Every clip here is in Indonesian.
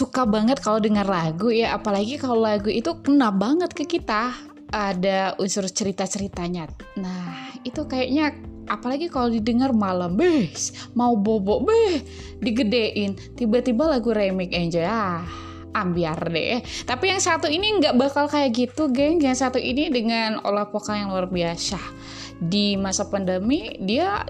suka banget kalau dengar lagu ya, apalagi kalau lagu itu kena banget ke kita. Ada unsur cerita-ceritanya. Nah, itu kayaknya apalagi kalau didengar malam, beh, mau bobo, beh, digedein. Tiba-tiba lagu remake aja, ah, ambiar deh. Tapi yang satu ini nggak bakal kayak gitu, geng. Yang satu ini dengan olah vokal yang luar biasa. Di masa pandemi, dia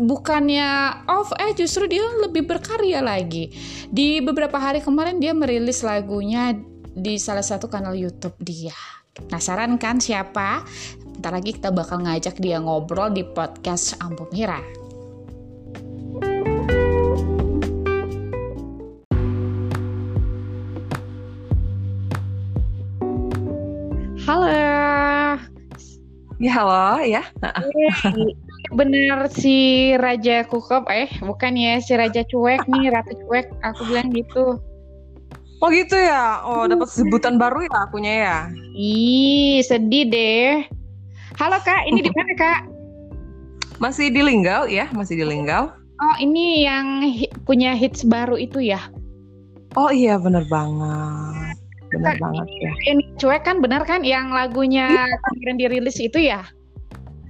bukannya off eh justru dia lebih berkarya lagi di beberapa hari kemarin dia merilis lagunya di salah satu kanal YouTube dia penasaran kan siapa Ntar lagi kita bakal ngajak dia ngobrol di podcast Ampu Mira. Halo. Ya halo ya. Bener si Raja Kukop eh bukan ya si Raja Cuek nih Ratu Cuek aku bilang gitu. Oh gitu ya. Oh dapat sebutan baru ya akunya ya. Ih sedih deh. Halo Kak, ini di mana Kak? Masih di Linggau ya, masih di Linggau. Oh, ini yang hi punya hits baru itu ya? Oh iya, bener banget. Bener Kak, banget ya. Ini cuek kan bener kan yang lagunya iya. kemarin dirilis itu ya?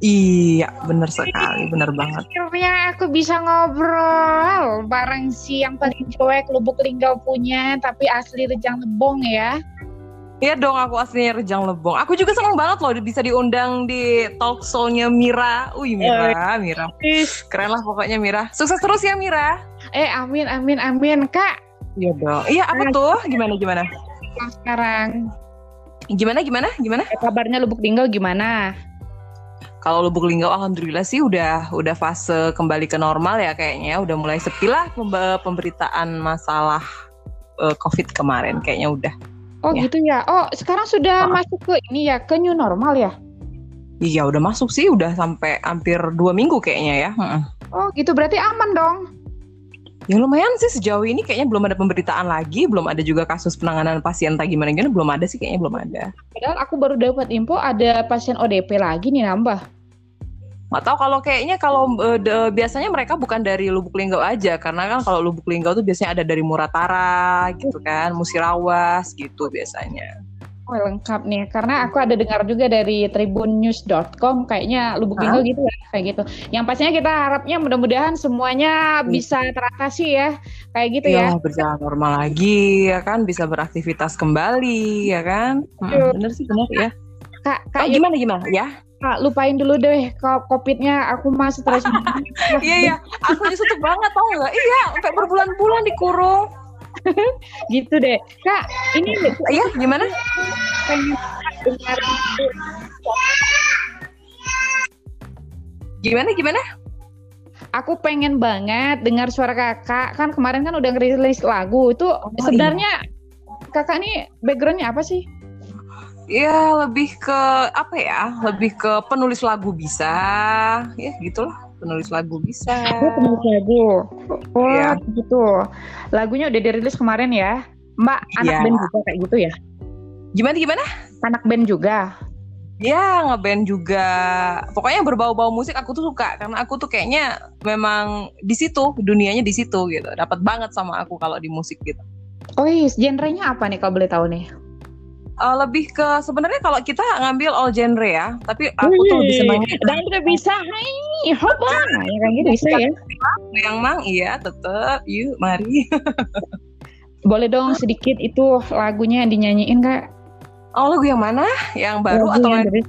Iya, bener sekali, bener banget. Akhirnya aku bisa ngobrol bareng si yang paling cuek Lubuk Linggau punya, tapi asli Rejang Lebong ya. Iya dong, aku aslinya Rejang Lebong. Aku juga seneng banget loh bisa diundang di talk show-nya Mira. Wih, Mira, Mira. Keren lah pokoknya Mira. Sukses terus ya Mira. Eh, amin, amin, amin, Kak. Iya dong. Iya, apa tuh? Gimana, gimana? Sekarang. Gimana, gimana, gimana? Eh, kabarnya Lubuk Linggau gimana? Kalau Lubuk Linggau alhamdulillah sih udah udah fase kembali ke normal ya kayaknya. Udah mulai sepi lah pemberitaan masalah uh, Covid kemarin kayaknya udah. Oh ya. gitu ya. Oh sekarang sudah oh. masuk ke ini ya ke new normal ya? Iya udah masuk sih, udah sampai hampir dua minggu kayaknya ya. Oh gitu berarti aman dong? Ya lumayan sih sejauh ini kayaknya belum ada pemberitaan lagi, belum ada juga kasus penanganan pasien tak gimana gimana belum ada sih kayaknya belum ada. Padahal aku baru dapat info ada pasien ODP lagi nih nambah nggak tahu kalau kayaknya kalau uh, de, biasanya mereka bukan dari Lubuk Linggau aja karena kan kalau Lubuk Linggau tuh biasanya ada dari Muratara gitu kan Musirawas gitu biasanya Oh lengkap nih karena aku ada dengar juga dari tribunnews.com kayaknya Lubuk Linggau gitu ya kayak gitu. Yang pastinya kita harapnya mudah-mudahan semuanya hmm. bisa teratasi ya kayak gitu ya. ya. berjalan normal lagi ya kan bisa beraktivitas kembali ya kan. Hmm, bener sih bener ya. Kak, kak oh, gimana gimana ya? Kak, lupain dulu deh COVID-nya aku masih stres Iya iya, aku nyesut banget tau gak? Iya, sampai berbulan-bulan dikurung. gitu deh. Kak, ini Iya, gimana? Gimana gimana? Aku pengen banget dengar suara kakak. Kan kemarin kan udah ngerilis lagu. Itu oh, sebenarnya iya. kakak nih backgroundnya apa sih? Ya lebih ke apa ya lebih ke penulis lagu bisa. Ya gitulah penulis lagu bisa. Oh, penulis lagu. Oh ya. gitu. Lagunya udah dirilis kemarin ya. Mbak anak ya. band juga kayak gitu ya? Gimana gimana? Anak band juga? Ya ngeband juga, pokoknya berbau-bau musik aku tuh suka karena aku tuh kayaknya memang di situ dunianya di situ gitu, dapat banget sama aku kalau di musik gitu. Oh iya, genrenya apa nih kalau boleh tahu nih? Uh, lebih ke sebenarnya kalau kita ngambil all genre ya, tapi aku tuh lebih senang dan udah bisa, hai, hoba, ya kan gitu bisa ya. Yang mang iya tetep, yuk mari. Boleh dong sedikit itu lagunya yang dinyanyiin kak? Oh lagu yang mana? Yang baru lagu atau yang dari...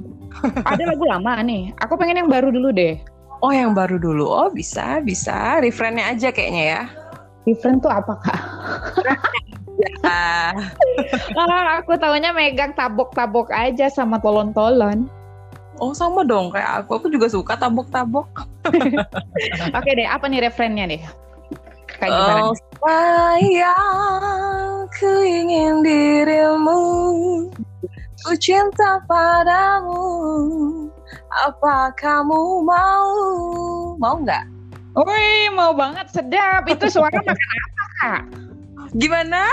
ada lagu lama nih. Aku pengen yang baru dulu deh. Oh yang baru dulu. Oh bisa bisa. Refrennya aja kayaknya ya. Refren tuh apa kak? ah, aku tahunya megang tabok-tabok aja sama tolon-tolon. Oh sama dong kayak aku, aku juga suka tabok-tabok. Oke deh, apa nih referennya deh? Kayak gimana? Oh sayang, ku ingin dirimu, ku cinta padamu. Apa kamu mau? Mau nggak? Wih, mau banget sedap. Itu suara makan apa kak? Gimana?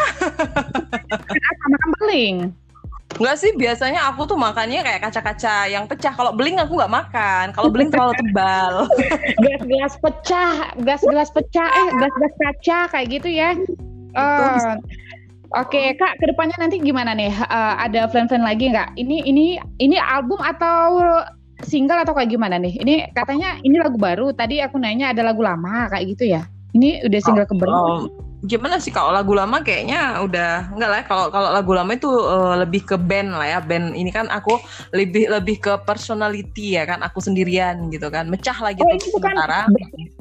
makan beling. Enggak sih, biasanya aku tuh makannya kayak kaca-kaca yang pecah. Kalau beling aku nggak makan. Kalau beling terlalu tebal. Gelas-gelas pecah, gelas-gelas pecah, eh gelas-gelas kaca kayak gitu ya. Uh, Oke kak, ke depannya nanti gimana nih? Uh, ada plan-plan lagi nggak? Ini ini ini album atau single atau kayak gimana nih? Ini katanya ini lagu baru. Tadi aku nanya ada lagu lama kayak gitu ya? Ini udah single oh, keberapa? Oh, gimana sih kalau lagu lama kayaknya udah enggak lah kalau kalau lagu lama itu uh, lebih ke band lah ya band ini kan aku lebih lebih ke personality ya kan aku sendirian gitu kan mecah lagi oh, ini bukan, sementara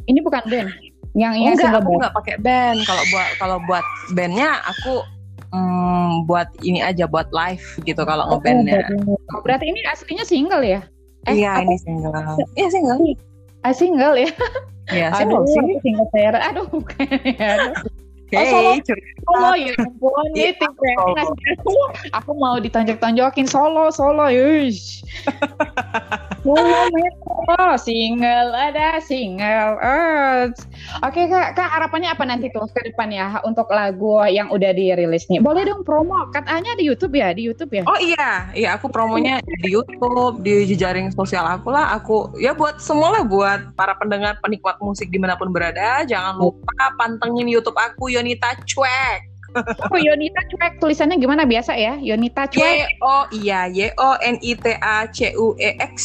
ini bukan band yang yang enggak aku enggak pakai band kalau buat kalau buat bandnya aku hmm, buat ini aja buat live gitu kalau oh, ngebandnya. Oh, berarti ini aslinya single ya? Eh, iya ini single. Iya single. Ah single ya? Iya single aduh, sih. Single saya. Aduh bukan ya. Hey, oh, solo, solo ya ampun. Ya, aku mau ditonjok-tonjokin. Solo solo yush oh single ada single oh. oke okay, kak kak harapannya apa nanti tuh ke depan ya untuk lagu yang udah dirilis nih boleh dong promo katanya di YouTube ya di YouTube ya oh iya iya aku promonya di YouTube di jejaring sosial aku lah aku ya buat semua lah buat para pendengar penikmat musik di mana pun berada jangan lupa pantengin YouTube aku Yonita Cuek. Oh Yonita Cuek tulisannya gimana biasa ya? Yonita Cuek. Y O iya Y O N I T A C U E X.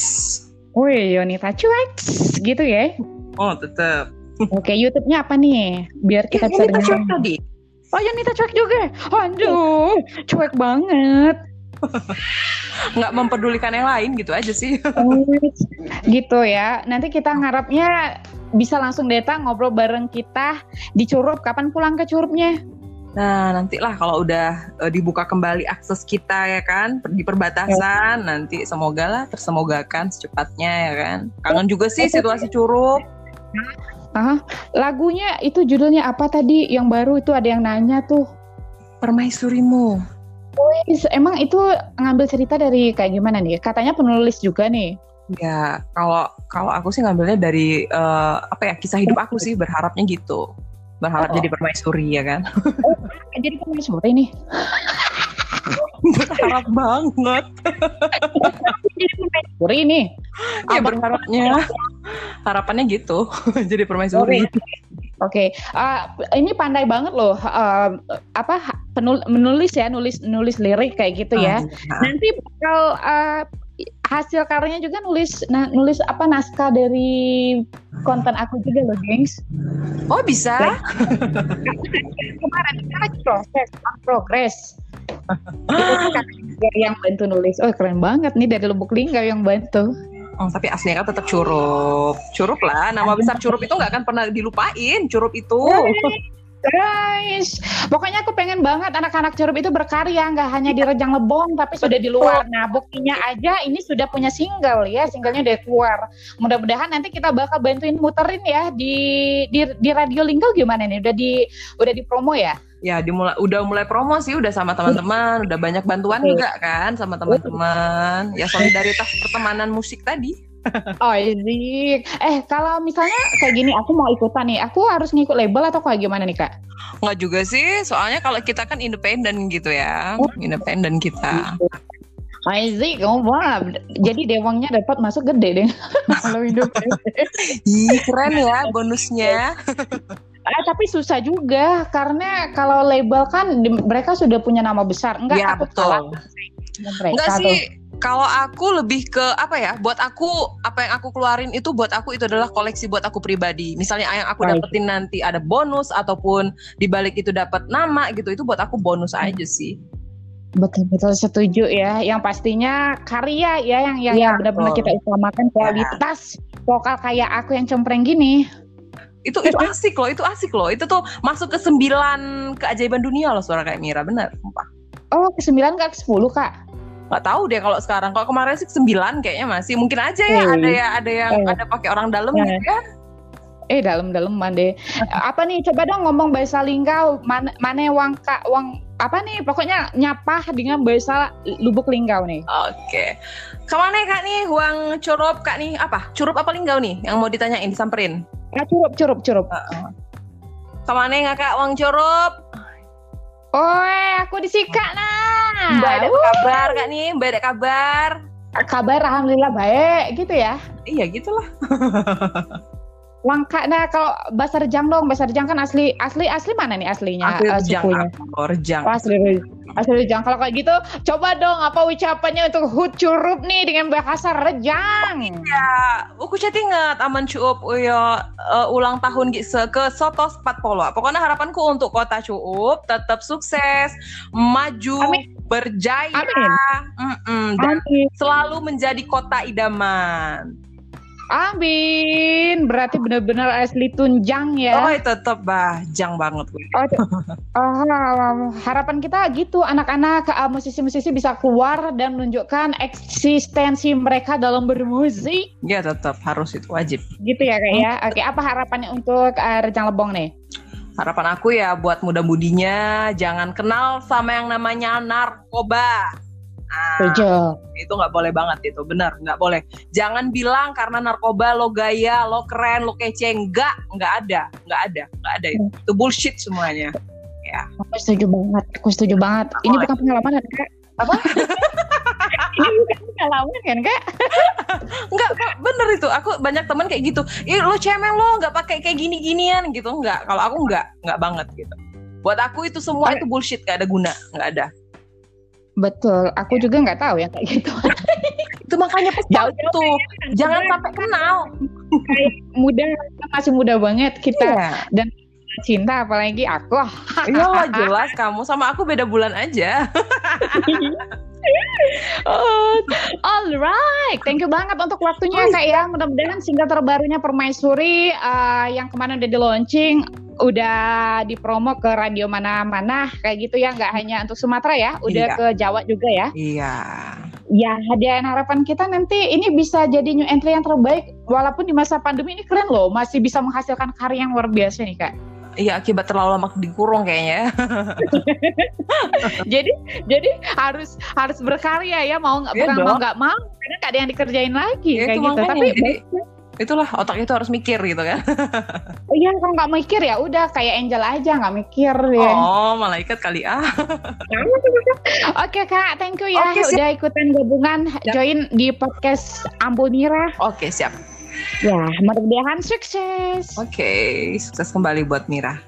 Wih Yonita Cuek gitu ya? Oh tetap. Oke YouTube-nya apa nih? Biar kita ya, bisa dengar. Cuek tadi. Oh Yonita Cuek juga. Aduh cuek banget. nggak mempedulikan yang lain gitu aja sih. Oh, gitu ya. Nanti kita ngarapnya bisa langsung datang ngobrol bareng kita di Curup. Kapan pulang ke Curupnya? Nah, nantilah kalau udah uh, dibuka kembali akses kita ya kan di perbatasan, ya. nanti semoga lah tersemogakan secepatnya ya kan. Kangen juga sih situasi Curup. Ah, lagunya itu judulnya apa tadi? Yang baru itu ada yang nanya tuh. Permaisurimu. Wih, emang itu ngambil cerita dari kayak gimana nih? Katanya penulis juga nih. Ya, kalau kalau aku sih ngambilnya dari uh, apa ya kisah hidup aku sih berharapnya gitu. Berharap oh. jadi permaisuri ya kan. Oh, jadi permaisuri nih. berharap banget. jadi permaisuri nih. Ya berharapnya. Harapannya gitu. jadi permaisuri. Oke, okay. uh, ini pandai banget loh. Uh, apa penul menulis ya, nulis nulis lirik kayak gitu ya. Uh, Nanti bakal uh, hasil karyanya juga nulis na, nulis apa naskah dari konten aku juga loh, gengs. Oh bisa? Kemarin kan proses, progress. Itu yang bantu nulis. Oh keren banget nih dari Lubuk Linggau yang bantu. Oh, tapi aslinya kan tetap curup. Curup lah, nama besar curup itu nggak akan pernah dilupain. Curup itu. Guys, pokoknya aku pengen banget anak-anak Curup itu berkarya, nggak hanya di Rejang Lebong, tapi sudah di luar. Nah, buktinya aja ini sudah punya single ya, singlenya udah keluar. Mudah-mudahan nanti kita bakal bantuin muterin ya di di, di Radio Linggau gimana nih? Udah di udah di promo ya? Ya, dimulai udah mulai promo sih, udah sama teman-teman, udah banyak bantuan juga kan sama teman-teman. Ya solidaritas pertemanan musik tadi. Oh ini, eh kalau misalnya kayak gini, aku mau ikutan nih, aku harus ngikut label atau kayak gimana nih kak? Nggak juga sih, soalnya kalau kita kan independen gitu ya, oh. independen kita. Aizik, oh wah, jadi dewangnya dapat masuk gede deh. Kalau hidup. Ih, keren ya bonusnya. Eh, tapi susah juga karena kalau label kan mereka sudah punya nama besar. Enggak, ya, betul. Enggak sih, kalau aku lebih ke apa ya? Buat aku apa yang aku keluarin itu buat aku itu adalah koleksi buat aku pribadi. Misalnya yang aku dapetin nanti ada bonus ataupun di balik itu dapat nama gitu, itu buat aku bonus aja sih. Betul betul setuju ya. Yang pastinya karya ya yang yang, ya, benar-benar kita utamakan kualitas ya. vokal kayak aku yang cempreng gini. Itu itu asik loh, itu asik loh. Itu tuh masuk ke sembilan keajaiban dunia loh suara kayak Mira, benar. Oh, ke sembilan ke sepuluh kak? Nggak tahu deh kalau sekarang. Kalau kemarin sih sembilan kayaknya masih. Mungkin aja ya hmm. ada ya ada yang hmm. ada pakai orang dalam hmm. gitu ya. Eh dalam-dalam deh. Apa nih coba dong ngomong bahasa linggau mana mana wang kak wang apa nih? Pokoknya nyapa dengan bahasa lubuk linggau nih. Oke. Okay. ke mana kak nih? Uang curup kak nih? Apa? Curup apa linggau nih? Yang mau ditanyain disamperin? Ah, curup curup curup. Uh -uh. ke mana nggak kak uang curup? Oh, aku disikat nah. Mbak ada uh. kabar kak nih? Mbak ada kabar? Kabar alhamdulillah baik gitu ya. Iya gitulah. Langka. Nah, kalau bahasa Rejang dong, bahasa Rejang kan asli asli asli mana nih aslinya? Asli uh, Rejang. Oh, Rejang. Oh, asli asli Rejang. Kalau kayak gitu, coba dong apa ucapannya untuk hut curup nih dengan bahasa Rejang. Iya, aku chat ingat aman cuup uyo uh, ulang tahun gitu ke Soto Spat Polo. Pokoknya harapanku untuk kota cuup tetap sukses, maju, Amin. berjaya, Amin. Mm -mm, dan Amin. selalu menjadi kota idaman. Amin. Berarti benar-benar asli tunjang ya. Oh, tetap bah, jang banget gue. Oh, oh, harapan kita gitu anak-anak uh, musisi-musisi bisa keluar dan menunjukkan eksistensi mereka dalam bermusik. Ya, tetap harus itu wajib. Gitu ya, Kak ya. Oke, apa harapannya untuk uh, Rejang Lebong nih? Harapan aku ya buat muda-mudinya jangan kenal sama yang namanya narkoba. Nah, itu nggak boleh banget itu, benar nggak boleh. Jangan bilang karena narkoba lo gaya, lo keren, lo kece, nggak, nggak ada, nggak ada, nggak ada itu. Itu bullshit semuanya. Ya. Aku setuju banget, aku setuju banget. Ini bukan pengalaman kan kak? Apa? Ini bukan pengalaman kan kak? Enggak, bener itu. Aku banyak teman kayak gitu. Ih, lo cemeng lo nggak pakai kayak gini-ginian gitu. Nggak. Kalau aku nggak, nggak banget gitu. Buat aku itu semua itu bullshit, gak ada guna, nggak ada. Betul, aku ya. juga nggak tahu ya kayak gitu. itu makanya pesan itu, jangan sampai kenal. muda, masih muda banget kita yeah. dan cinta apalagi aku. Iya jelas kamu sama aku beda bulan aja. oh, alright, thank you banget untuk waktunya kak ya. Mudah-mudahan single terbarunya Permaisuri uh, yang kemarin udah di launching udah dipromo ke radio mana-mana kayak gitu ya, nggak hanya untuk Sumatera ya, udah iya. ke Jawa juga ya. Iya. Ya, hadiah harapan kita nanti ini bisa jadi new entry yang terbaik walaupun di masa pandemi ini keren loh, masih bisa menghasilkan karya yang luar biasa nih kak. Iya akibat terlalu lama dikurung kayaknya. jadi jadi harus harus berkarya ya mau nggak ya mau nggak mau karena nggak ada yang dikerjain lagi ya, kayak gitu. Tapi jadi, itulah otak itu harus mikir gitu kan. Iya kalau nggak mikir ya udah kayak Angel aja nggak mikir ya. Oh malaikat kali ah. Oke kak, thank you ya Oke, udah ikutan gabungan siap. join di podcast Ambul Mira. Oke siap. Ya, mudah-mudahan sukses. Oke, okay, sukses kembali buat Mira.